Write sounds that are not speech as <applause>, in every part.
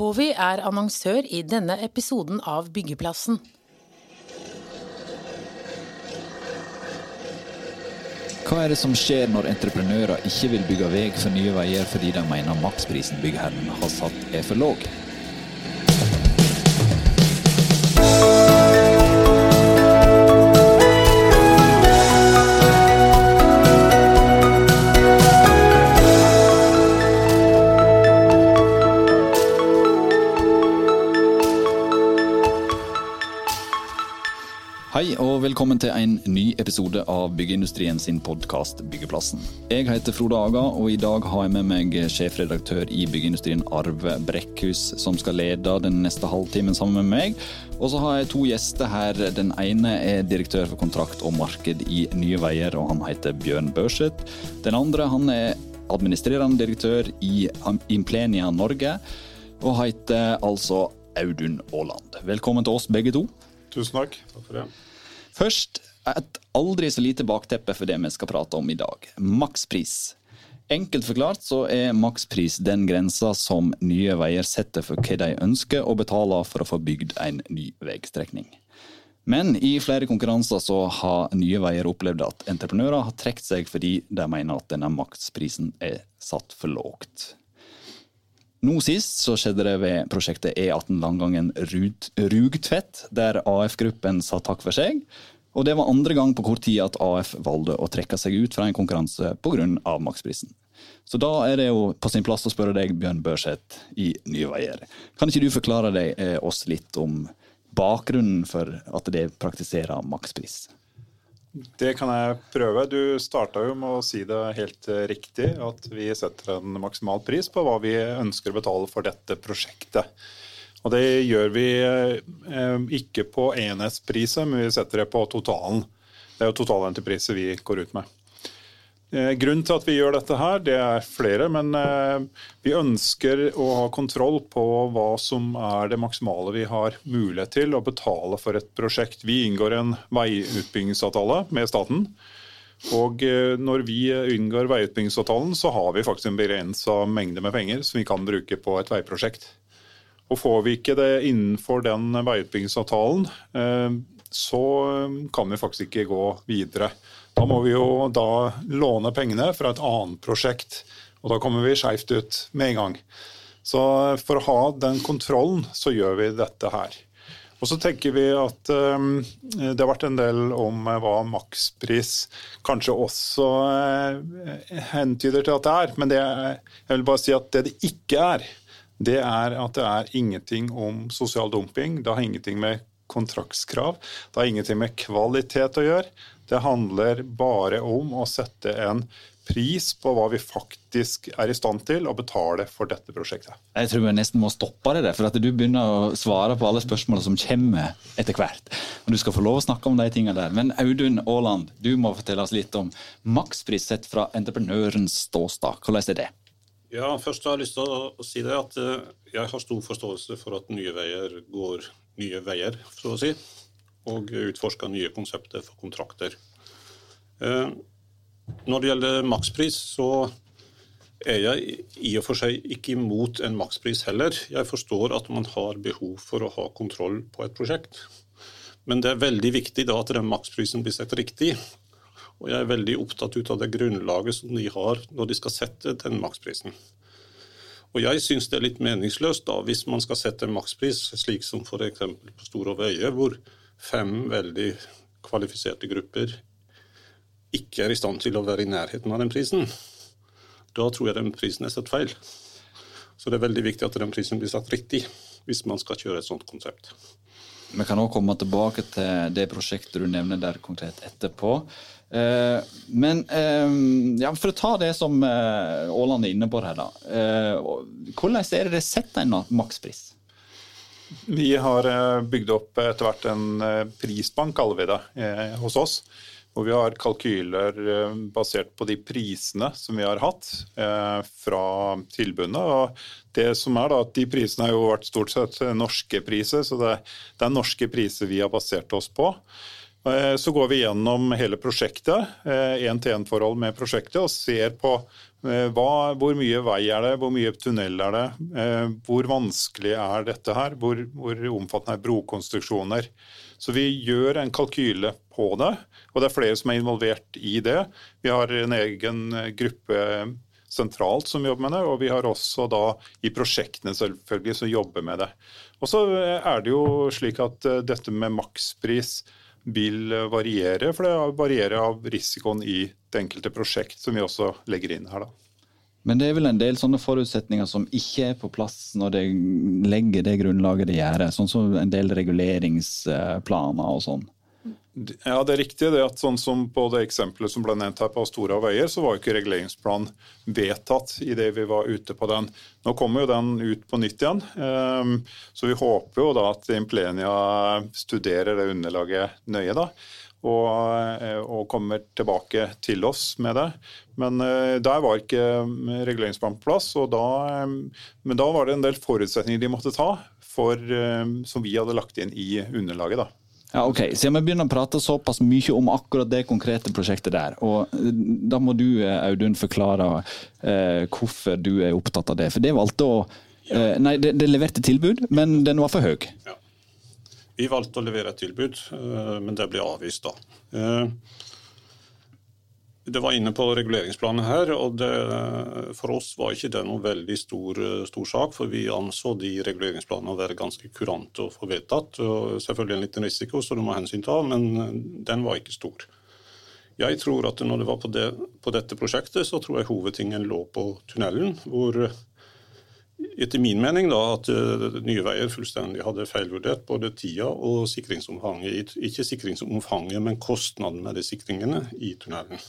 Covi er annonsør i denne episoden av Byggeplassen. Hva er det som skjer når entreprenører ikke vil bygge vei for Nye Veier fordi de mener maksprisen byggherren har satt er for låg? Hei og velkommen til en ny episode av Byggeindustrien sin podkast Byggeplassen. Jeg heter Frode Aga, og i dag har jeg med meg sjefredaktør i Byggeindustrien Arve Brekkhus, som skal lede den neste halvtimen sammen med meg. Og så har jeg to gjester her. Den ene er direktør for kontrakt og marked i Nye Veier, og han heter Bjørn Børseth. Den andre han er administrerende direktør i Implenia Norge, og heter altså Audun Aaland. Velkommen til oss begge to. Tusen takk. Takk for det. Først et aldri så lite bakteppe for det vi skal prate om i dag. Makspris. Enkelt forklart så er makspris den grensa som Nye Veier setter for hva de ønsker å betale for å få bygd en ny veistrekning. Men i flere konkurranser så har Nye Veier opplevd at entreprenører har trukket seg fordi de mener at denne maksprisen er satt for lågt. Nå sist så skjedde det ved prosjektet E18 Langangen Rugtvedt, der AF-gruppen sa takk for seg. Og det var andre gang på kort tid at AF valgte å trekke seg ut fra en konkurranse pga. maksprisen. Så da er det jo på sin plass å spørre deg, Bjørn Børseth i Nye Veier. Kan ikke du forklare deg, eh, oss litt om bakgrunnen for at det praktiserer makspris? Det kan jeg prøve. Du starta jo med å si det helt riktig, at vi setter en maksimal pris på hva vi ønsker å betale for dette prosjektet. Og det gjør vi eh, ikke på enhetspriset, men vi setter det på totalen. Det er jo totalentrepriset vi går ut med. Eh, grunnen til at vi gjør dette her, det er flere, men eh, vi ønsker å ha kontroll på hva som er det maksimale vi har mulighet til å betale for et prosjekt. Vi inngår en veiutbyggingsavtale med staten. Og eh, når vi inngår veiutbyggingsavtalen, så har vi faktisk en begrensa mengde med penger som vi kan bruke på et veiprosjekt. Og får vi ikke det innenfor den veiutbyggingsavtalen, så kan vi faktisk ikke gå videre. Da må vi jo da låne pengene fra et annet prosjekt, og da kommer vi skeivt ut med en gang. Så for å ha den kontrollen, så gjør vi dette her. Og så tenker vi at um, Det har vært en del om uh, hva makspris kanskje også uh, hentyder til at det er. Men det, jeg vil bare si at det det ikke er, det er at det er ingenting om sosial dumping. Det har ingenting med kontraktskrav. Det har ingenting med kvalitet å gjøre. Det handler bare om å sette en pris på hva vi faktisk er i stand til å betale for dette prosjektet. Jeg tror vi nesten må stoppe det der, for at du begynner å svare på alle spørsmålene som kommer etter hvert. Og Du skal få lov å snakke om de tingene der. Men Audun Aaland, du må fortelle oss litt om makspris sett fra entreprenørens ståsted. Hvordan er det? Ja, først har jeg lyst til å si det at eh, jeg har stor forståelse for at Nye Veier går nye veier, så å si og utforska nye konsepter for kontrakter. Eh, når det gjelder makspris, så er jeg i og for seg ikke imot en makspris heller. Jeg forstår at man har behov for å ha kontroll på et prosjekt. Men det er veldig viktig da at den maksprisen blir sett riktig. Og jeg er veldig opptatt ut av det grunnlaget som de har når de skal sette den maksprisen. Og jeg syns det er litt meningsløst da, hvis man skal sette en makspris, slik som f.eks. på Store Veier, hvor fem veldig kvalifiserte grupper ikke er i stand til å være i nærheten av den prisen, da tror jeg den prisen er satt feil. Så det er veldig viktig at den prisen blir satt riktig hvis man skal kjøre et sånt konsept. Vi kan også komme tilbake til det prosjektet du nevner der konkret etterpå. Eh, men eh, ja, for å ta det som Åland Aaland er inne på her, da. Hvordan er det det setter en makspris? Vi har eh, bygd opp etter hvert en eh, prisbank, kaller vi det, eh, hos oss. Hvor vi har kalkyler basert på de prisene som vi har hatt fra tilbudene. Og det som er da, at De prisene har jo vært stort sett norske priser, så det, det er norske priser vi har basert oss på. Så går vi gjennom hele prosjektet, én-til-én-forhold med prosjektet, og ser på Hva, hvor mye vei er det, hvor mye tunnel er det, hvor vanskelig er dette her, hvor, hvor omfattende er brokonstruksjoner. Så vi gjør en kalkyle på det, og det er flere som er involvert i det. Vi har en egen gruppe sentralt som jobber med det, og vi har også da i prosjektene selvfølgelig som jobber med det. Og så er det jo slik at eh, dette med makspris vil variere, for det varierer av risikoen i det enkelte prosjekt, som vi også legger inn her. da. Men det er vel en del sånne forutsetninger som ikke er på plass når de legger det grunnlaget de gjør, sånn som en del reguleringsplaner og sånn? Ja, det er riktig. det at sånn som På det eksempelet som ble nevnt her på Stora veier, så var ikke reguleringsplanen vedtatt idet vi var ute på den. Nå kommer jo den ut på nytt igjen, ehm, så vi håper jo da at Implenia studerer det underlaget nøye. da, og, eh, og kommer tilbake til oss med det. Men eh, der var ikke reguleringsplanen på plass, da, men da var det en del forutsetninger de måtte ta for, som vi hadde lagt inn i underlaget. da. Ja, ok. Siden vi begynner å prate såpass mye om akkurat det konkrete prosjektet der, og eh, da må du Audun forklare eh, hvorfor du er opptatt av det. For det valgte å eh, Nei, det, det, leverte tilbud, men den var for høy. Ja. Vi valgte å levere et tilbud, eh, men det ble avvist da. Eh, det var inne på reguleringsplanen her, og det, for oss var ikke det noen veldig stor, stor, sak. For vi anså de reguleringsplanene å være ganske kurante å få vedtatt. Og selvfølgelig en liten risiko, som du må hensynta, men den var ikke stor. Jeg tror at når det var på, det, på dette prosjektet, så tror jeg hovedtingen lå på tunnelen. Hvor etter min mening da, at Nye Veier fullstendig hadde feilvurdert både tida og sikringsomfanget. Ikke sikringsomfanget, men kostnaden med de sikringene i tunnelen.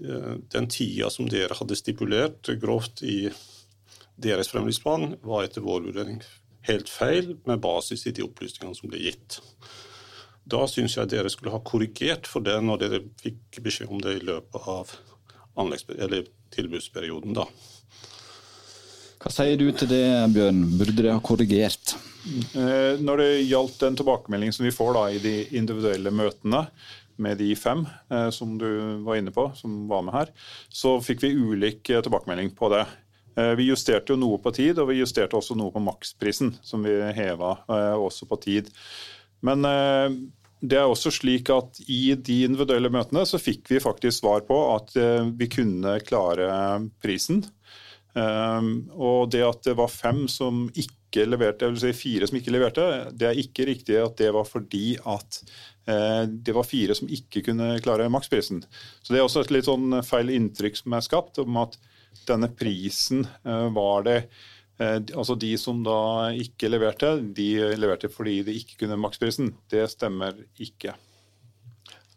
Eh, den tida som dere hadde stipulert grovt i deres fremdriftsplan, var etter vår vurdering helt feil, med basis i de opplysningene som ble gitt. Da syns jeg dere skulle ha korrigert for det når dere fikk beskjed om det i løpet av tilbudsperioden. da. Hva sier du til det, Bjørn? Burde dere ha korrigert? Eh, når det gjaldt den tilbakemeldingen som vi får da, i de individuelle møtene, med de fem eh, som du var inne på, som var med her, så fikk vi ulik eh, tilbakemelding på det. Eh, vi justerte jo noe på tid, og vi justerte også noe på maksprisen, som vi heva også på tid. Men det er også slik at i de individuelle møtene så fikk vi faktisk svar på at vi kunne klare prisen. Og det at det var fem som ikke leverte, jeg vil si fire som ikke leverte, det er ikke riktig at det var fordi at det var fire som ikke kunne klare maksprisen. Så Det er også et litt sånn feil inntrykk som er skapt om at denne prisen eh, var det eh, Altså De som da ikke leverte, de leverte fordi de ikke kunne maksprisen. Det stemmer ikke.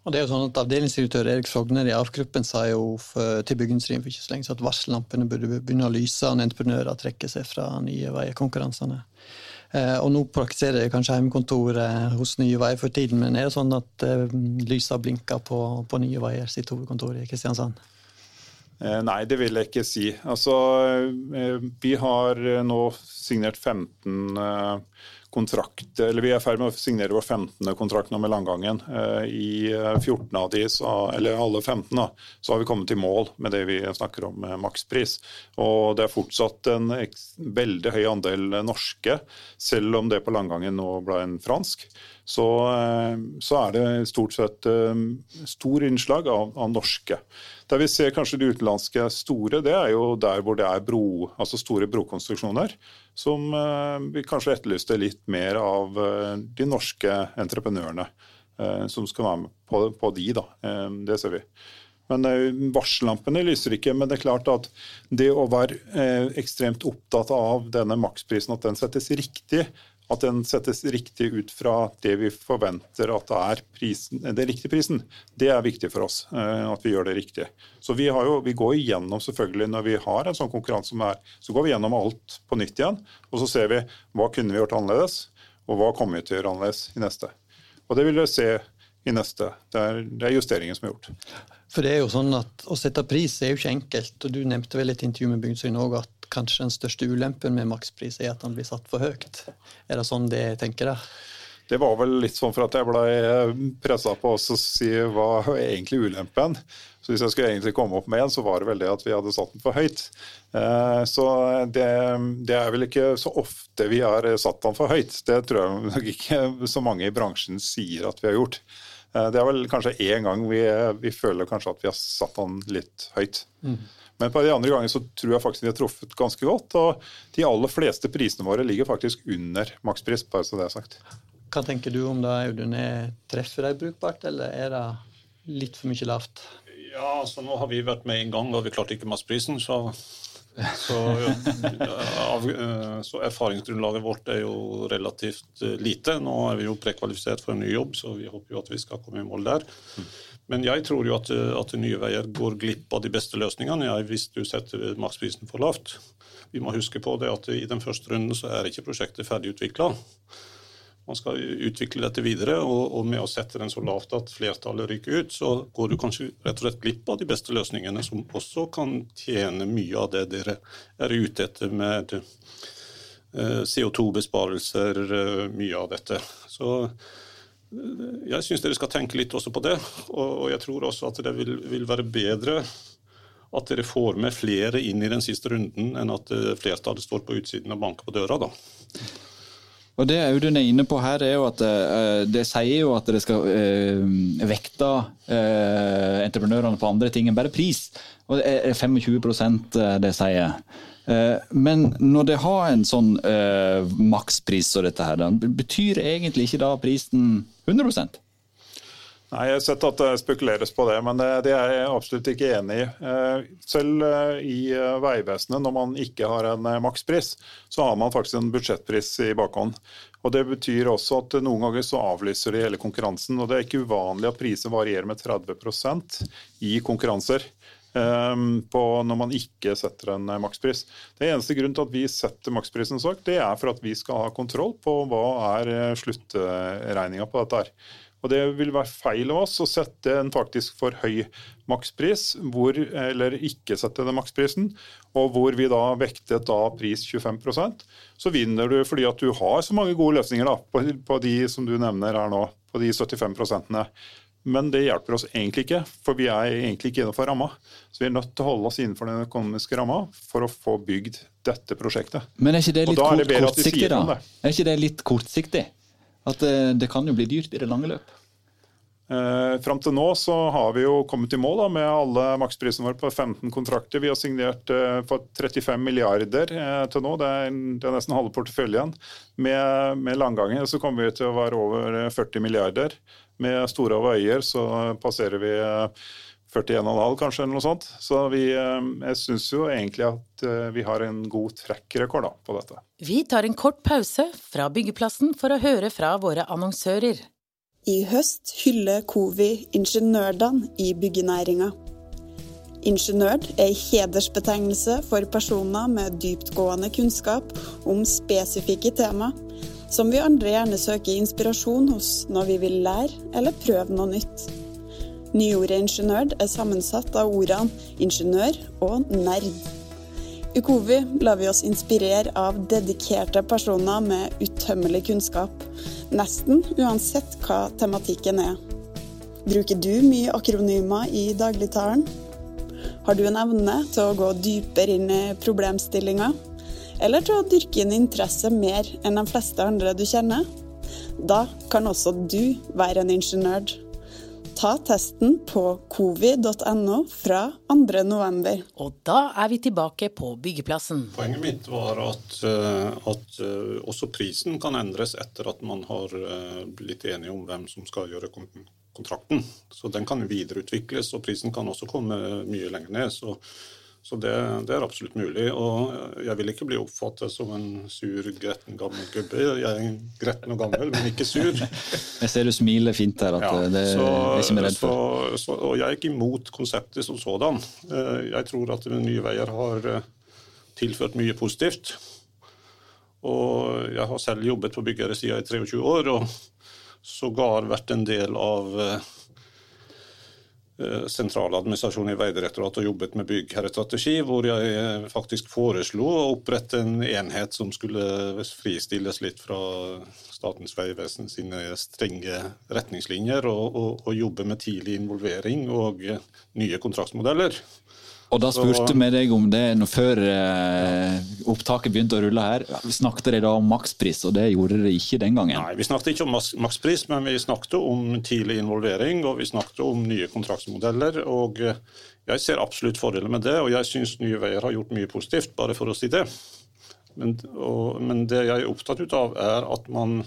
Og det er jo sånn at Avdelingsdirektør Erik Frogner i ARF-gruppen sa jo til byggeindustrien for ikke så lenge at varsellampene burde begynne å lyse når entreprenører trekker seg fra nye veier-konkurransene. Eh, og nå praktiserer jeg kanskje hjemmekontor hos Nye Veier for tiden, men er det sånn at eh, lysa blinker på, på Nye Veier sitt hovedkontor i Kristiansand? Eh, nei, det vil jeg ikke si. Altså, vi har nå signert 15 kontrakt, eller Vi er i ferd med å signere vår 15. kontrakt nå med Langangen. Eh, I 14 eh, av de, eller alle 15, da, så har vi kommet i mål med det vi snakker om makspris. Og Det er fortsatt en veldig høy andel norske, selv om det på Langangen nå ble en fransk. Så, eh, så er det stort sett stor innslag av, av norske. Der vi ser kanskje de utenlandske store, det er jo der hvor det er bro, altså store brokonstruksjoner. Som eh, vi kanskje etterlyste litt mer av eh, de norske entreprenørene. Eh, som skal være med på, på de, da. Det ser vi. Men Varsellampene lyser ikke. Men det er klart at det å være ekstremt opptatt av denne maksprisen, at den settes riktig, at den settes riktig ut fra det vi forventer at det er prisen, den riktige prisen. Det er viktig for oss, eh, at vi gjør det riktig. Så vi, jo, vi, går igjennom selvfølgelig Når vi har en sånn konkurranse som er, så går vi gjennom alt på nytt igjen. Og så ser vi hva kunne vi gjort annerledes, og hva kommer vi til å gjøre annerledes i neste. Og det vil vi se i neste. Det er, det er justeringen som er gjort. For det er jo sånn at Å sette pris er jo ikke enkelt. og Du nevnte vel et intervju med Byggsøyen òg at kanskje den største ulempen med makspris er at den blir satt for høyt. Er det sånn det tenker der? Det var vel litt sånn for at jeg ble pressa på å si hva er egentlig ulempen. Så hvis jeg skulle egentlig komme opp med en, så var det vel det at vi hadde satt den for høyt. Eh, så det, det er vel ikke så ofte vi har satt den for høyt. Det tror jeg nok ikke så mange i bransjen sier at vi har gjort. Eh, det er vel kanskje én gang vi, vi, føler kanskje at vi har satt den litt høyt. Mm. Men på de andre gangene så tror jeg faktisk vi har truffet ganske godt. Og de aller fleste prisene våre ligger faktisk under makspris, bare så det er sagt. Hva tenker du om det, Audun? Treffer de brukbart, eller er det litt for mye lavt? Ja, så nå har vi vært med en gang, og vi klarte ikke maksprisen, Så, så, av, eh, så, erfaringsgrunnlaget vårt er jo relativt eh, lite. Nå er vi jo prekvalifisert for en ny jobb, så vi håper jo at vi skal komme i mål der. Men jeg tror jo at, eh, at Nye Veier går glipp av de beste løsningene jeg, hvis du setter maksprisen for lavt. Vi må huske på det at i den første runden så er ikke prosjektet ferdig utvikla man skal utvikle dette videre, og, og, med å sette den så lavt at flertallet ryker ut, så går du kanskje rett og slett glipp av de beste løsningene, som også kan tjene mye av det dere er ute etter med eh, CO2-besparelser, eh, mye av dette. Så eh, jeg syns dere skal tenke litt også på det, og, og jeg tror også at det vil, vil være bedre at dere får med flere inn i den siste runden, enn at flertallet står på utsiden og banker på døra. da. Og Det Audun er inne på her, er jo at uh, det sier jo at det skal uh, vekte uh, entreprenørene på andre ting enn bare pris. Og det er 25% det sier. Men når det har en sånn makspris som dette, her, betyr egentlig ikke da prisen 100 Nei, Jeg har sett at det spekuleres på det, men det, er jeg absolutt ikke enig i. Eh, selv eh, i eh, Vegvesenet, når man ikke har en makspris, så har man faktisk en budsjettpris i bakhånd. Og Det betyr også at noen ganger så avlyser de hele konkurransen. og Det er ikke uvanlig at priser varierer med 30% i konkurranser. Når man ikke setter en makspris. Det eneste grunnen til at vi setter maksprisen, det er for at vi skal ha kontroll på hva er sluttregninga på dette. her. Og Det vil være feil av oss å sette en faktisk for høy makspris, hvor, eller ikke sette den maksprisen, og hvor vi da vektet da pris 25% Så vinner du fordi at du har så mange gode løsninger da, på, på de som du nevner her nå, på de 75 prosentene. Men det hjelper oss egentlig ikke, for vi er egentlig ikke innenfor ramma. Så vi er nødt til å holde oss innenfor den økonomiske ramma for å få bygd dette prosjektet. Men er ikke det litt kort, kortsiktig, da? Er ikke det litt kortsiktig? At det, eh, det kan jo bli dyrt i det lange løp? Eh, Fram til nå så har vi jo kommet i mål da, med alle maksprisene våre på 15 kontrakter. Vi har signert eh, for 35 milliarder eh, til nå, det er, det er nesten halve porteføljen. Med, med langganger så kommer vi til å være over 40 eh, milliarder. Med store veier så passerer vi 41,5 eh, kanskje, eller noe sånt. Så vi, eh, jeg syns jo egentlig at vi har en god trekkrekord på dette. Vi tar en kort pause fra byggeplassen for å høre fra våre annonsører. I høst hyller Covi ingeniørdene i byggenæringa. Ingeniør er en hedersbetegnelse for personer med dyptgående kunnskap om spesifikke tema, som vi andre gjerne søker inspirasjon hos når vi vil lære eller prøve noe nytt. Nyordet ingeniør er sammensatt av ordene ingeniør og nerd. I Kovi lar vi oss inspirere av dedikerte personer med utømmelig kunnskap Nesten uansett hva tematikken er. Bruker du mye akronymer i dagligtalen? Har du en evne til å gå dypere inn i problemstillinga? Eller til å dyrke inn interesse mer enn de fleste andre du kjenner? Da kan også du være en ingeniør. Ta testen på covid.no fra 2.11. Og da er vi tilbake på byggeplassen. Poenget mitt var at, eh, at, eh, også prisen kan endres etter at man har eh, blitt enige om hvem som skal gjøre kontrakten. Så den kan videreutvikles, og prisen kan også komme mye lenger ned. Så så det, det, er absolutt mulig. Og jeg vil ikke bli oppfattet som en sur, gretten gammel gubbe. Jeg er gretten og gammel, men ikke sur. <laughs> Jeg ser du smiler fint her, at ja, det så, er ikke vi redd for. Så, så, og jeg er ikke imot konseptet som sådan. Eh, jeg tror at Nye Veier har eh, tilført mye positivt. Og jeg har selv jobbet på byggeresida i 23 år, og sågar vært en del av eh, eh, sentraladministrasjonen i Vegdirektoratet og jobbet med byggherrestrategi, hvor jeg faktisk foreslo å opprette en enhet som skulle fristilles litt fra Statens vegvesen sine strenge retningslinjer, og, og, og jobbe med tidlig involvering og nye kontraktsmodeller. Og da spurte vi deg om det før eh, opptaket begynte å rulle her. Vi Snakket dere da om makspris, og det gjorde dere ikke den gangen? Nei, vi snakket ikke om makspris, men vi snakket om tidlig involvering og vi snakket om nye kontraktsmodeller. og eh, Jeg ser absolutt fordeler med det, og jeg syns Nye Veier har gjort mye positivt, bare for å si det. Men, og, men det jeg er opptatt av, er at man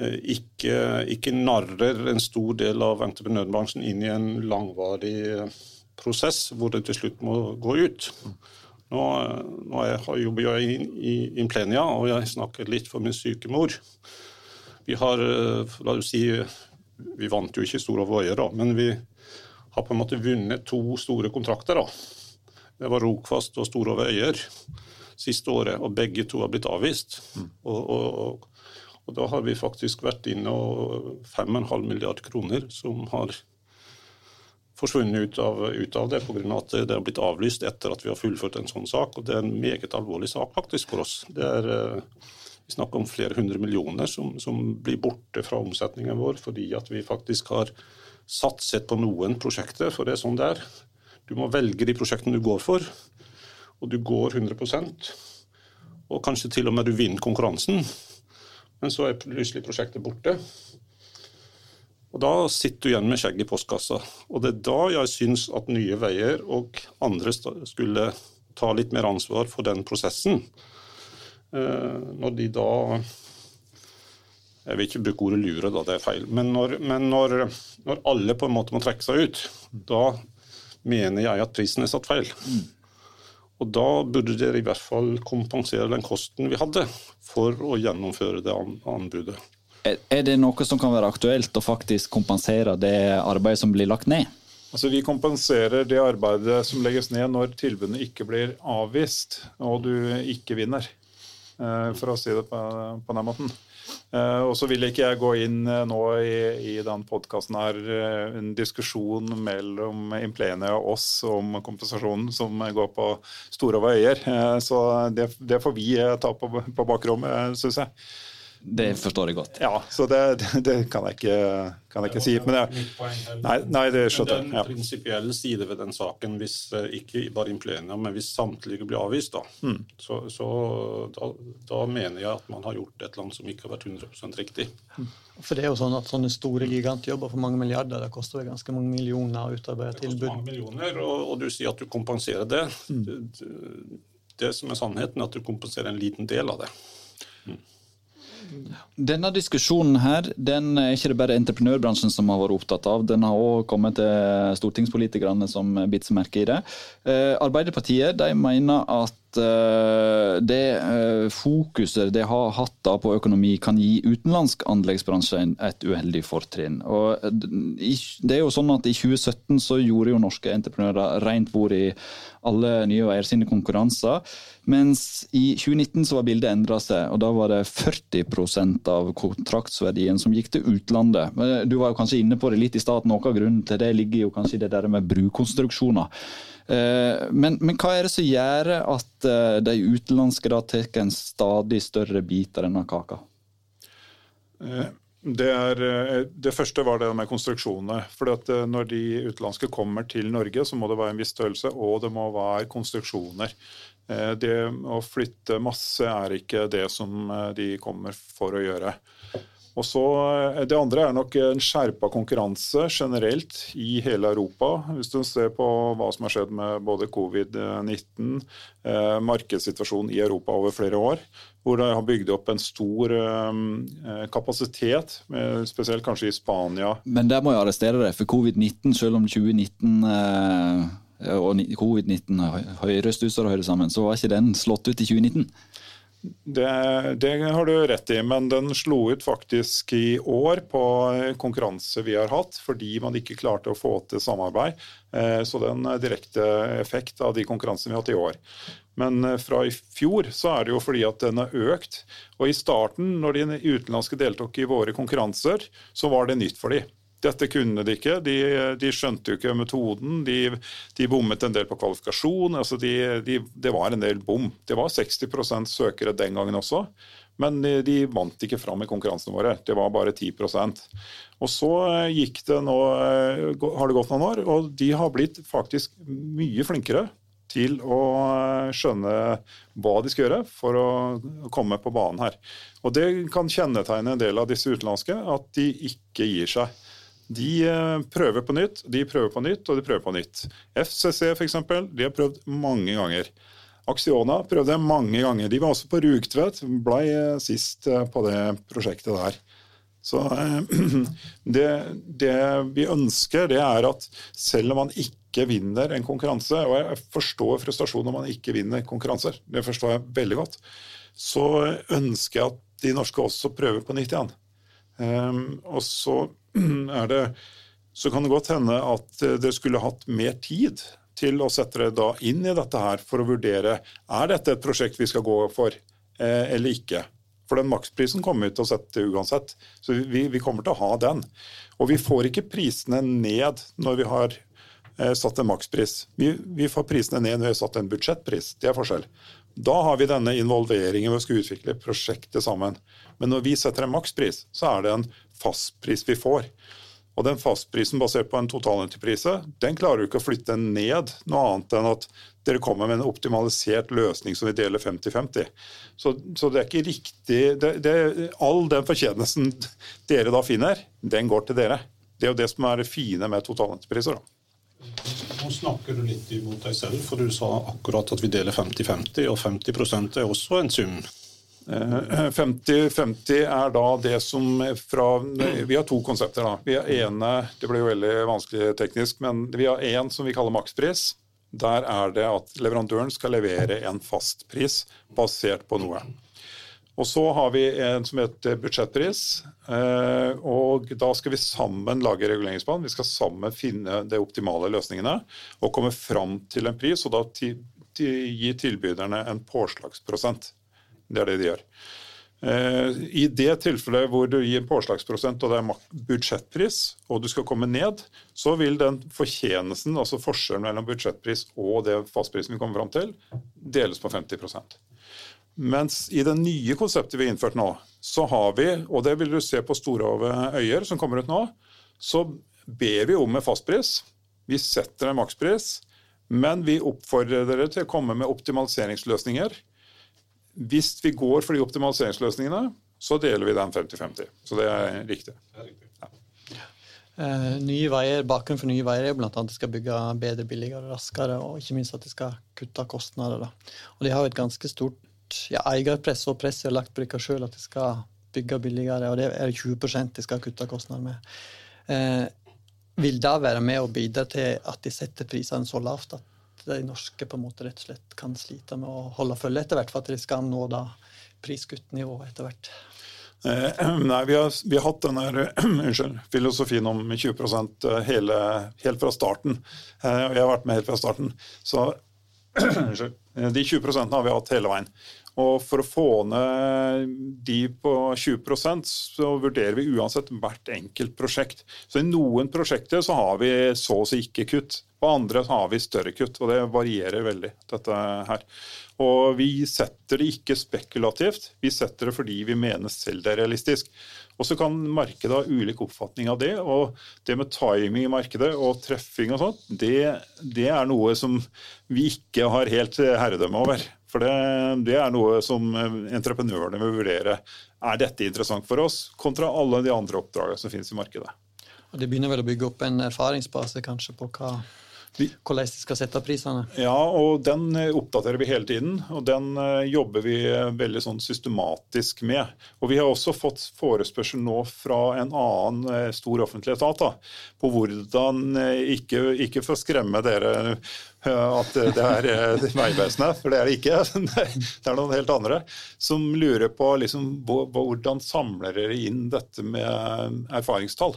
eh, ikke, ikke narrer en stor del av entreprenørbransjen inn i en langvarig prosess hvor det til slutt må gå ut. Nå, nå jeg, jobber jeg i, i Implenia, og jeg snakker litt for min syke mor. Vi har, eh, la oss si, vi vant jo ikke Store Veier, da, men vi har på en måte vunnet to store kontrakter. da. Det var Rokfast og Store Veier siste året, og begge to har blitt avvist. Mm. Og, og, og, da har vi faktisk vært inne og 5,5 milliard kroner som har forsvunnet ut av, ut av det pga. at det har blitt avlyst etter at vi har fullført en sånn sak. og Det er en meget alvorlig sak faktisk for oss. Det er, eh, vi snakker om flere hundre millioner som, som, blir borte fra omsetningen vår fordi at vi faktisk har satset på noen prosjekter, for det er sånn det er. Du må velge de prosjektene du går for, og du går 100% og kanskje til og med du vinner konkurransen. Men så er plutselig prosjektet borte. Og Da sitter du igjen med skjegg i postkassa. Og Det er da jeg syns at Nye Veier og andre skulle ta litt mer ansvar for den prosessen. Eh, når de da Jeg vil ikke bruke ordet lure, da, det er feil. Men, når, men når, når, alle på en måte må trekke seg ut, da mener jeg at prisen er satt feil. Og da burde dere i hvert fall kompensere den kosten vi hadde for å gjennomføre det anbudet. Er det noe som kan være aktuelt å faktisk kompensere det arbeidet som blir lagt ned? Altså, vi kompenserer det arbeidet som legges ned når tilbudene ikke blir avvist og du ikke vinner, eh, for å si det på, på den måten. Eh, og så vil ikke jeg gå inn eh, nå i, i den podkasten her en diskusjon mellom Implenia og oss om kompensasjonen som går på store veier. Så det, det får vi ta på, på bakrommet, syns jeg. Det forstår jeg godt. Ja, så det, det kan, jeg ikke, kan jeg ikke si. Men det, nei, nei, det skjønner jeg. Det er en prinsipiell side ved den saken, hvis eh, ikke bare Implenia, men hvis samtlige blir avvist, da, mm. så, så da, da, mener jeg at man har gjort et eller annet som ikke har vært 100 riktig. Mm. For det er jo sånn at sånne store gigantjobber for mange milliarder, det koster ganske mange millioner å utarbeide tilbud. Det Mange millioner, og, og, du sier at du kompenserer det. Mm. Det, det som er sannheten, er at du kompenserer en liten del av det. Mm. Denne diskusjonen her, den er ikke det bare entreprenørbransjen som har vært opptatt av. Den har òg kommet til stortingspolitikerne som bitsmerke i det. Eh, Arbeiderpartiet de mener at uh, det uh, fokuset det har hatt da på økonomi, kan gi utenlandsk anleggsbransje et uheldig fortrinn. Og det er jo sånn at I 2017 så gjorde jo norske entreprenører rent bord i alle Nye Veier sine konkurranser. Mens i 2019 så var bildet endra seg, og da var det 40% av kontraktsverdien som gikk til utlandet. Du var jo kanskje inne på det litt i stad, noe av grunnen til det ligger jo kanskje i det der med brukonstruksjoner. Eh, men, men, hva er det som gjør at eh, de utenlandske da tar en stadig større bit av denne kaka? Eh, det, er, det, første var det med konstruksjonene. For Når de utenlandske kommer til Norge, så må det være en viss størrelse, og det må være konstruksjoner. Det å flytte masse er ikke det som de kommer for å gjøre. Og så eh, Det andre er nok en skjerpa konkurranse generelt i hele Europa. Hvis du ser på hva som har skjedd med både covid-19, eh, markedssituasjonen i Europa over flere år, hvor de har bygd opp en stor eh, kapasitet, med, spesielt kanskje i Spania. Men der må jeg arrestere deg, for covid-19, selv om 2019 eh, og covid-19 høres ut som det hører sammen, så var ikke den slått ut i 2019? Det, det, har du rett i, men den slo ut faktisk i år på konkurranse vi har hatt, fordi man ikke klarte å få til samarbeid. Eh, så det er en direkte effekt av de konkurransene vi har hatt i år. Men eh, fra i fjor så er det jo fordi at den har økt. Og i starten, når de utenlandske deltok i våre konkurranser, så var det nytt for dem. Dette kunne de ikke. De, de skjønte jo ikke metoden. De, de, bommet en del på kvalifikasjon. altså de, Det var en del bom. Det var 60% søkere den gangen også. Men de vant ikke fram i konkurransene våre. Det var bare 10% Og så gikk det nå, har det gått noen år, og de har blitt faktisk mye flinkere til å skjønne hva de skal gjøre for å komme på banen her. Og Det kan kjennetegne en del av disse utenlandske, at de ikke gir seg. De eh, prøver på nytt, de prøver på nytt og de prøver på nytt. FCC f.eks. De har prøvd mange ganger. Axiona prøvde mange ganger. De var også på Rugtvedt, blei eh, sist eh, på det prosjektet der. Så <clears throat> det, det, vi ønsker, det er at selv om man ikke vinner en konkurranse, og jeg forstår frustrasjon når man ikke vinner konkurranser, det forstår jeg veldig godt, så ønsker jeg at de norske også prøver på nytt igjen. Um, og så <clears throat> det så kan det godt hende at dere skulle hatt mer tid til å sette dere da inn i dette her for å vurdere er dette et prosjekt vi skal gå for eh, eller ikke. For den maksprisen kommer vi til å sette uansett. Så vi, vi, kommer til å ha den. Og vi får ikke prisene ned når vi har eh, satt en makspris. Vi, vi, får prisene ned når vi har satt en budsjettpris. Det er forskjell. Da har vi denne involveringen ved å skulle utvikle prosjektet sammen. Men når vi setter en makspris, så er det en fastpris vi får. Og den fastprisen basert på en totalentreprise, den klarer du ikke å flytte ned noe annet enn at dere kommer med en optimalisert løsning som vi deler 50-50. Så, så, det er ikke riktig det, det, All den fortjenesten dere da finner, den går til dere. Det er jo det som er det fine med totalentrepriser. Nå snakker du litt imot deg selv, for du sa akkurat at vi deler 50-50, og 50 er også en sum. 50-50 eh, er da det som fra Vi har to konsepter. da. Vi har ene, Det blir jo veldig vanskelig teknisk, men vi har én som vi kaller makspris. Der er det at leverandøren skal levere en fast pris basert på noe. Og så har vi en som heter budsjettpris. Eh, og Da skal vi sammen lage reguleringsplan. Vi skal sammen finne de optimale løsningene og komme fram til en pris, og da gi tilbyderne en påslagsprosent. Det er det de gjør. Eh, I det tilfellet hvor du gir en påslagsprosent og det er budsjettpris, og du skal komme ned, så vil den fortjenesten, altså forskjellen mellom budsjettpris og det fastprisen vi kommer fram til, deles på 50% Mens i det nye konseptet vi har innført nå, så har vi, og det vil du se på Storhove Øyer som kommer ut nå, så ber vi om en fastpris. Vi setter en makspris, men vi oppfordrer dere til å komme med optimaliseringsløsninger hvis vi går for de optimaliseringsløsningene, så deler vi den 50-50. Så det er riktig. Ja. Uh, nye veier, Bakgrunnen for Nye Veier er bl.a. at de skal bygge bedre, billigere, raskere, og ikke minst at de skal kutte kostnader. Da. Og De har jo et ganske stort ja, eierpress, og press de har lagt på dem sjøl at de skal bygge billigere, og det er 20% de skal kutte kostnader med. Eh, vil det være med å bidra til at de setter prisene så lavt at de norske på en måte rett og slett kan slite med å holde følge etter hvert, for at de skal nå da prisguttnivået etter hvert? Eh, <clears throat> nei, vi har, vi har, hatt denne <clears throat> unnskyld, filosofien om 20 eh, hele, helt fra starten. Eh, og jeg har vært med helt fra starten. Så <clears throat> de 20% har vi hatt hele veien. Og for å få ned de på 20% så vurderer vi uansett hvert enkelt prosjekt. Så i noen prosjekter så har vi så å si ikke kutt. På andre så har vi større kutt, og det varierer veldig. dette her. Og vi setter det ikke spekulativt, vi setter det fordi vi mener selv det er realistisk. Og så kan markedet ha ulik oppfatning av det. Og det med timing i markedet og treffing og sånt, det, det er noe som vi ikke har helt herredømme over. For det, det, er noe som entreprenørene vil vurdere. Er dette interessant for oss, kontra alle de andre oppdragene som finnes i markedet. Og De begynner vel å bygge opp en erfaringsbase kanskje på hva hvordan de skal sette prisene? Ja, og den eh, oppdaterer vi hele tiden. Og den eh, jobber vi eh, veldig sånn systematisk med. Og vi har også fått forespørsel nå fra en annen stor offentlig etat da, på hvordan, ikke, ikke for å skremme dere at det er Vegvesenet, for det er det ikke. <laughs> Det er noen helt andre. Som lurer på liksom, hvordan samler dere inn dette med erfaringstall?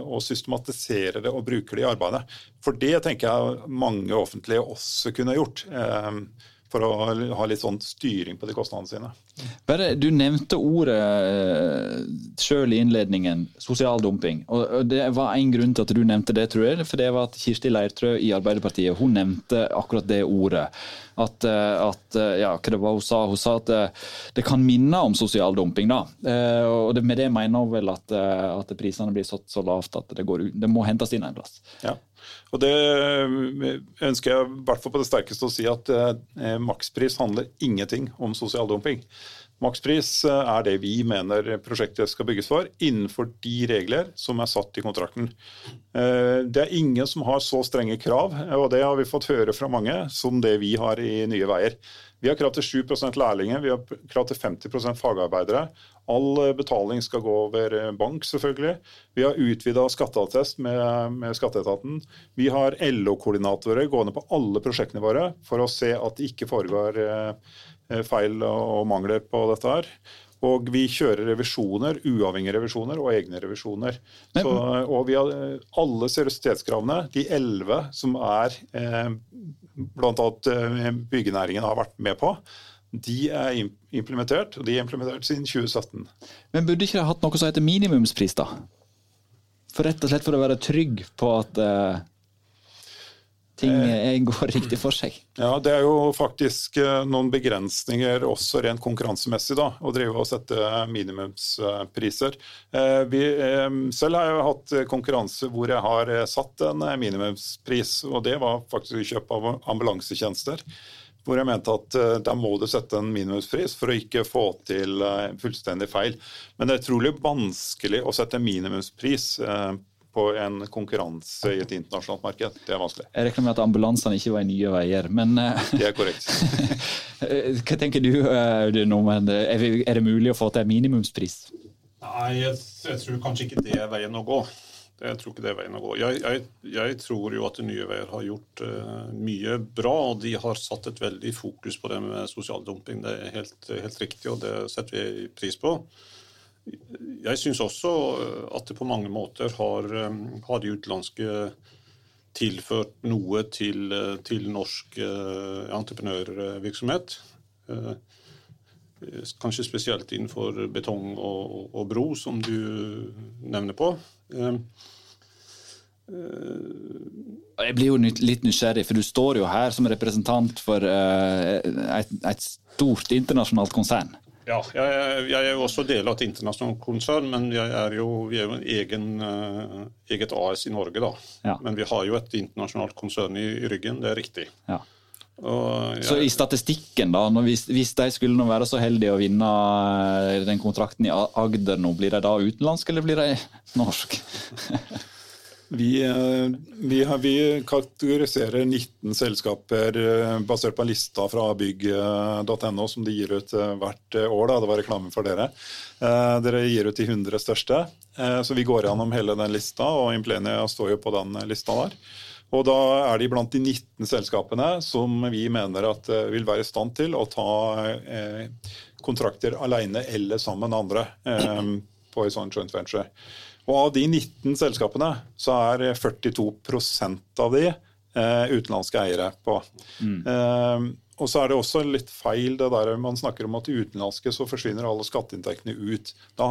Og systematiserer det og bruker det i arbeidet. For det tenker jeg mange offentlige også kunne gjort. For å ha litt sånn styring på de kostnadene sine. Bare, du nevnte ordet uh, sjøl i innledningen, sosial dumping. Og, Det var en grunn til at du nevnte det, tror jeg. For det var at Kirsti Leirtrø i Arbeiderpartiet hun nevnte akkurat det ordet. At, uh, at uh, ja, hva det var hun sa? Hun sa at det kan minne om sosial dumping. da. og Med det mener hun vel at, at prisene blir satt så lavt at det, går, det må hentes inn en plass. Ja. Og Det eh, ønsker jeg i hvert fall på det sterkeste å si at eh, makspris handler ingenting om sosial dumping. Makspris eh, er det vi mener prosjektet skal bygges for, innenfor de regler som er satt i kontrakten. Det er ingen som har så strenge krav, og det har vi fått høre fra mange, som det vi har i Nye Veier. Vi har krav til 7% lærlinger, vi har krav til 50 fagarbeidere. All eh, betaling skal gå over eh, bank, selvfølgelig. Vi har utvida skatteattest med, med, Skatteetaten. Vi har LO-koordinatorer gående på alle prosjektene våre for å se at det ikke foregår eh, feil og mangler på dette her. Og vi kjører revisjoner, uavhengige revisjoner og egne revisjoner. Så, og vi har alle seriøsitetskravene, de elleve som er eh, bl.a. byggenæringen har vært med på, de er implementert, og de er implementert siden 2017. Men burde ikke de hatt noe som heter minimumspris, da? For rett og slett for å være trygg på at uh, ting uh, går riktig for seg? Ja, det er jo faktisk uh, noen begrensninger også rent konkurransemessig da, å drive og sette minimumspriser. Vi, selv har jeg hatt konkurranse hvor jeg har satt en minimumspris, og det var faktisk kjøp av ambulansetjenester hvor jeg mente at da må du sette en minimumspris for å ikke få til fullstendig feil. Men det er utrolig vanskelig å sette minimumspris på en konkurranse i et internasjonalt marked. Det er vanskelig. Jeg regner med at ambulansene ikke var i Nye Veier, men Det er korrekt. <laughs> Hva tenker du, nå, er det mulig å få til en minimumspris? Nei, jeg, jeg tror kanskje ikke det er veien å gå. Jeg tror ikke det er veien å gå. Jeg, jeg, jeg tror jo at Nye Veier har gjort uh, mye bra, og de har satt et veldig fokus på det med sosial dumping. Det er helt, helt riktig, og det setter vi pris på. Jeg syns også eh, at det på mange måter har, um, har de utenlandske tilført noe til, til norsk entreprenørvirksomhet. Kanskje spesielt innenfor betong og, og, bro, som du nevner på. Jeg blir jo litt nysgjerrig, for du står jo her som representant for et, et stort internasjonalt konsern. Ja, jeg, jeg, er jo også del av et internasjonalt konsern, men er jo, vi er jo en egen, uh, eget AS i Norge. da. Ja. Men vi har jo et internasjonalt konsern i, i ryggen, det er riktig. Ja. Jeg, så i statistikken, da, hvis, hvis, de skulle nå være så heldige å vinne eh, den kontrakten i Agder nå, blir de da utenlandske, eller blir de norsk? <laughs> vi, eh, vi, vi, kategoriserer 19 selskaper eh, basert på en lista fra bygg.no som de gir ut hvert år. Da. Det var reklame for dere. Dere gir ut de 100 største. Så vi går gjennom hele den lista, og Implenia står jo på den lista der. Og da er de blant de 19 selskapene som vi mener at eh, vil være i stand til å ta eh, kontrakter alene eller sammen med andre eh, på en sånn joint venture. Og av de 19 selskapene så er 42% av de utenlandske eiere på. Mm. Og så er det også litt feil det der man snakker om at utenlandske så forsvinner alle skatteinntektene ut. Da,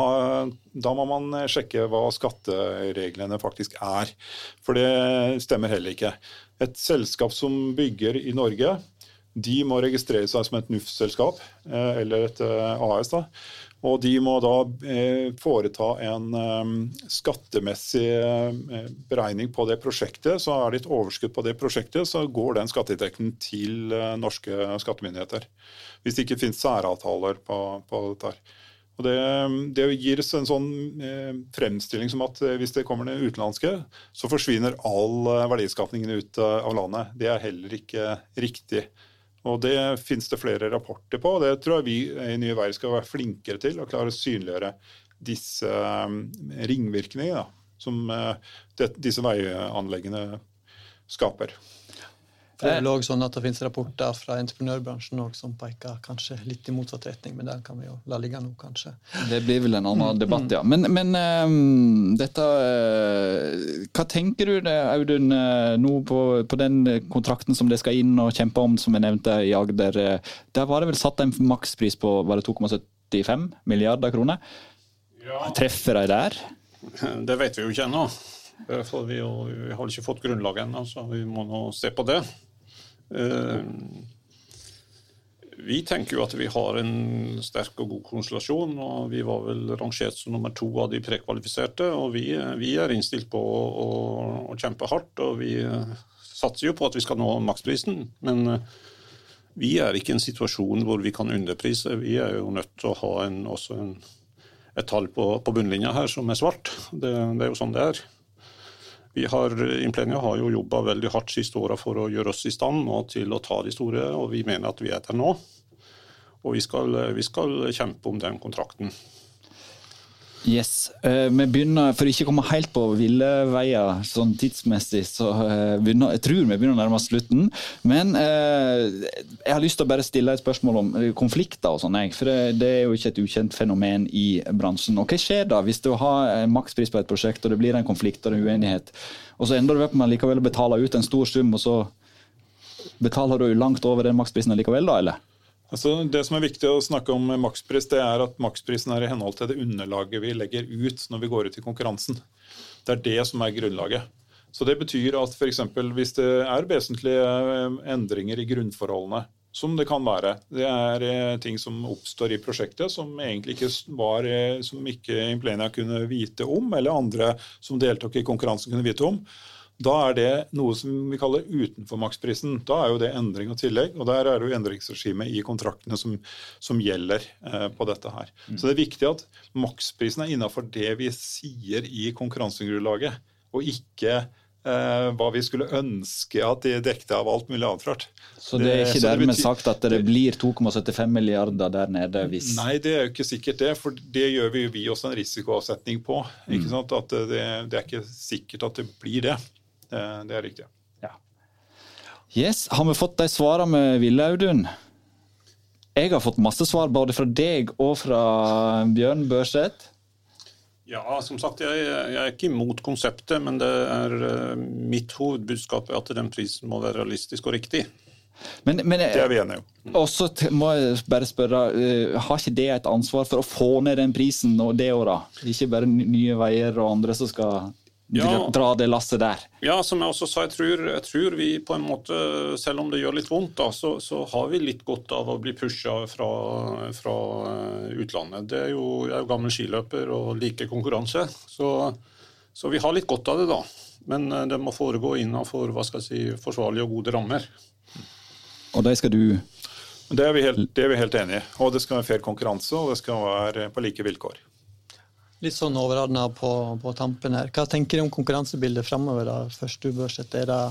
da, må man sjekke hva skattereglene faktisk er. For det stemmer heller ikke. Et selskap som bygger i Norge, de må registrere seg som et NUF-selskap, eh, eller et eh, AS. da, og de må da eh, foreta en eh, skattemessig eh, beregning på det prosjektet. Så er det et overskudd på det prosjektet, så går den skatteinntekten til norske skattemyndigheter. Hvis det ikke finnes særavtaler på, på dette. Og det, det gir en sånn fremstilling som at hvis det kommer ned utenlandske, så forsvinner all verdiskapningen ut av landet. Det er heller ikke riktig. Og Det finnes det flere rapporter på, og det tror jeg vi i Nye Veier skal være flinkere til. Å klare å synliggjøre disse um, ringvirkningene som uh, disse veianleggene skaper. For det er vel også sånn at det finnes rapporter fra entreprenørbransjen også, som peker kanskje litt i motsatt retning, men den kan vi jo la ligge nå, kanskje. Det blir vel en annen debatt, ja. Men, men um, dette uh, Hva tenker du Audun, uh, nå på, på, den kontrakten som det skal inn og kjempe om, som jeg nevnte i Agder? Uh, der var det vel satt en makspris på var det 2,75 milliarder kroner? Ja. Treffer de der? <laughs> Det vet vi jo ikke ennå. Vi, vi, har ikke fått grunnlaget ennå, så vi må nå se på det. Eh, vi tenker jo at vi har en sterk og god konstellasjon. og Vi var vel rangert som nummer to av de prekvalifiserte. og Vi, vi er innstilt på å, å, å, kjempe hardt. og Vi satser jo på at vi skal nå maksprisen. Men eh, vi er ikke i en situasjon hvor vi kan underprise. Vi er jo nødt til å ha en, også en, et tall på, på, bunnlinja her som er svart. Det, det er jo sånn det er. Vi har, Implenia har jo jobba veldig hardt siste åra for å gjøre oss i stand til å ta de store, og vi mener at vi er der nå. Og vi skal, vi skal kjempe om den kontrakten. Yes. Uh, vi begynner, For ikke å komme helt på ville veier sånn tidsmessig, så uh, begynner, jeg tror vi begynner å nærme oss slutten. Men uh, jeg har lyst til å bare stille et spørsmål om konflikter og sånn. For det, det, er jo ikke et ukjent fenomen i bransjen. Og hva skjer da hvis du har makspris på et prosjekt, og det blir en konflikt og en uenighet, og så ender du opp med likevel å betale ut en stor sum, og så betaler du langt over den maksprisen likevel, da, eller? Altså, det som er viktig å snakke om makspris, det er at maksprisen er i henhold til det underlaget vi legger ut når vi går ut i konkurransen. Det er det som er grunnlaget. Så Det betyr at f.eks. hvis det er vesentlige eh, endringer i grunnforholdene, som det kan være, det er eh, ting som oppstår i prosjektet som egentlig ikke var, eh, som ikke Implenia kunne vite om, eller andre som deltok i konkurransen kunne vite om, da er det noe som vi kaller utenfor maksprisen. Da er jo det endring og tillegg, og der er det jo endringsregimet i kontraktene som, som gjelder eh, på dette her. Mm. Så det er viktig at maksprisen er innafor det vi sier i konkurransegrunnlaget, og ikke eh, hva vi skulle ønske at de dekte av alt mulig annet rart. Så det er ikke det dermed sagt at det blir 2,75 milliarder der nede? hvis... Nei, det er jo ikke sikkert det. For det gjør vi, vi også en risikoavsetning på. ikke mm. At det, det, er ikke sikkert at det blir det. Det, det er riktig. Ja. Yes, Har vi fått de svarene vi ville, Audun? Jeg har fått masse svar både fra deg og fra Bjørn Børseth. Ja, som sagt, jeg, jeg, er ikke imot konseptet, men det er uh, mitt hovedbudskap er at den prisen må være realistisk og riktig. Men, men, det er vi enige om. Og så må jeg bare spørre, har ikke det et ansvar for å få ned den prisen nå det året? Ikke bare Nye Veier og andre som skal ja, dra det lasset der. Ja, som jeg også sa, jeg tror, jeg tror, vi på en måte, selv om det gjør litt vondt, da, så, så har vi litt godt av å bli pusha fra, fra eh, utlandet. Det er jo, jeg er jo gammel skiløper og liker konkurranse, så, så, vi har litt godt av det, da. Men eh, det må foregå innenfor hva skal jeg si, forsvarlige og gode rammer. Og det skal du det er, vi helt, det er vi helt enige i. Og det skal være fair konkurranse, og det skal være på like vilkår. Litt sånn overordna på, på, tampen her. Hva tenker du om konkurransebildet fremover? da? Først du bør sette, er det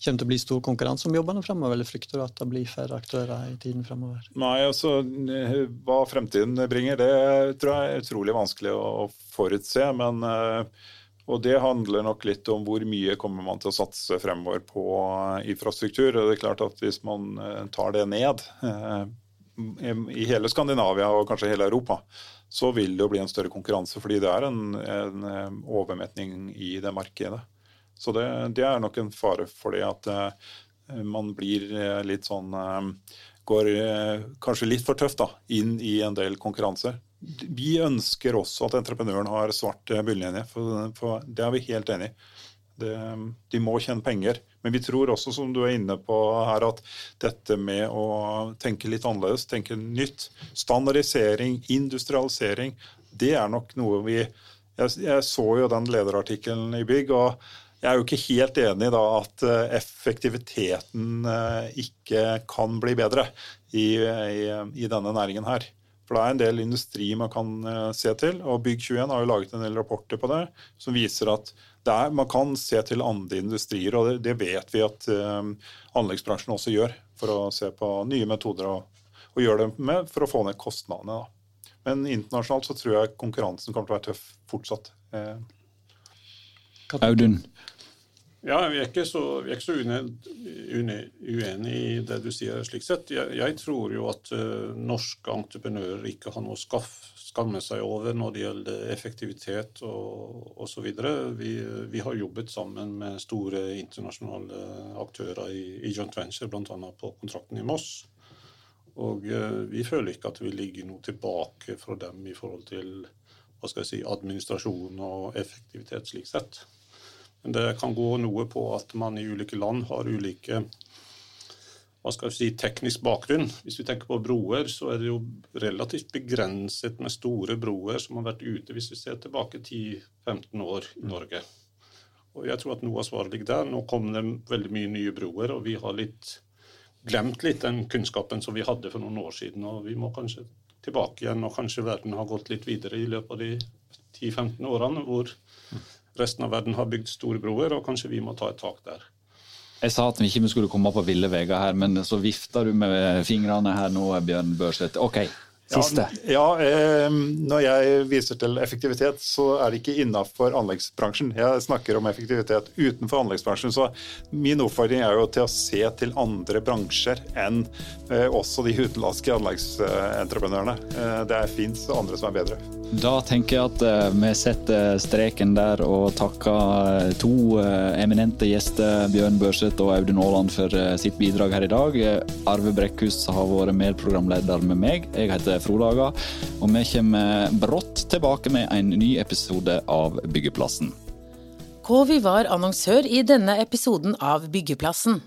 kommer til å bli stor konkurranse om jobbene fremover, eller frykter du at det blir færre aktører i tiden fremover? Nei, altså hva fremtiden bringer, det tror jeg er utrolig vanskelig å forutse. Men, eh, og det handler nok litt om hvor mye kommer man til å satse fremover på infrastruktur. og Det er klart at Hvis man eh, tar det ned eh, i hele Skandinavia og kanskje hele Europa, så vil det jo bli en større konkurranse, fordi det er en, en eh, overmetning i det markedet. Så det, det, er nok en fare for det at uh, man blir eh, litt sånn Går kanskje litt for tøft da, inn i en del konkurranser. Vi ønsker også at entreprenøren har svart bunnlinje, for, for det er vi helt enig i. Det, de må tjene penger. Men vi tror også, som du er inne på her, at dette med å tenke litt annerledes, tenke nytt, standardisering, industrialisering, det er nok noe vi Jeg, jeg så jo den lederartikkelen i Bygg. og jeg er jo ikke helt enig da at eh, effektiviteten eh, ikke kan bli bedre i, i, i denne næringen her. For det er en del industri man kan eh, se til. og Bygg21 har jo laget en del rapporter på det som viser at er, man kan se til andre industrier, og det, det vet vi at um, anleggsbransjen også gjør. For å se på nye metoder og, og gjøre det med for å få ned kostnadene. Da. Men internasjonalt så tror jeg konkurransen kommer til å være tøff fortsatt. Eh. Audun? Ja, Vi er ikke så, er ikke så uenig i det du sier. slik sett. Jeg, jeg tror jo at uh, norske entreprenører ikke har noe å skamme seg over når det gjelder effektivitet og osv. Vi, vi har jobbet sammen med store internasjonale aktører i, i joint venture, bl.a. på kontrakten i Moss. Og uh, vi føler ikke at vi ligger noe tilbake fra dem i forhold til hva skal jeg si, administrasjon og effektivitet slik sett. Men det kan gå noe på at man i ulike land har ulike hva skal vi si, teknisk bakgrunn. Hvis vi tenker på broer, så er det jo relativt begrenset med store broer som har vært ute, hvis vi ser tilbake 10-15 år i Norge. Og jeg tror at noe av svaret ligger der. Nå kommer det veldig mye nye broer, og vi har litt glemt litt den kunnskapen som vi hadde for noen år siden. Og vi må kanskje tilbake igjen, og kanskje verden har gått litt videre i løpet av de 10-15 årene, hvor resten av verden har bygd store broer, og kanskje vi må ta et tak der. Jeg sa at vi ikke skulle komme på ville veier her, men så vifter du med fingrene her nå, Bjørn Børseth. Ok, Siste. Ja, ja eh, Når jeg viser til effektivitet, så er det ikke innafor anleggsbransjen. Jeg snakker om effektivitet utenfor anleggsbransjen. Så min oppfordring er jo til å se til andre bransjer enn eh, også de utenlandske anleggsentreprenørene. Eh, det fins andre som er bedre. Da tenker jeg at uh, vi setter streken der og takker uh, to uh, eminente gjester, Bjørn Børseth og Audun Aaland, for sitt bidrag her i dag. Arve Brekkhus har vært medprogramleder med meg. Jeg heter Frode Aga, og vi kommer brått tilbake med en ny episode av Byggeplassen. Kovi var annonsør i denne episoden av Byggeplassen.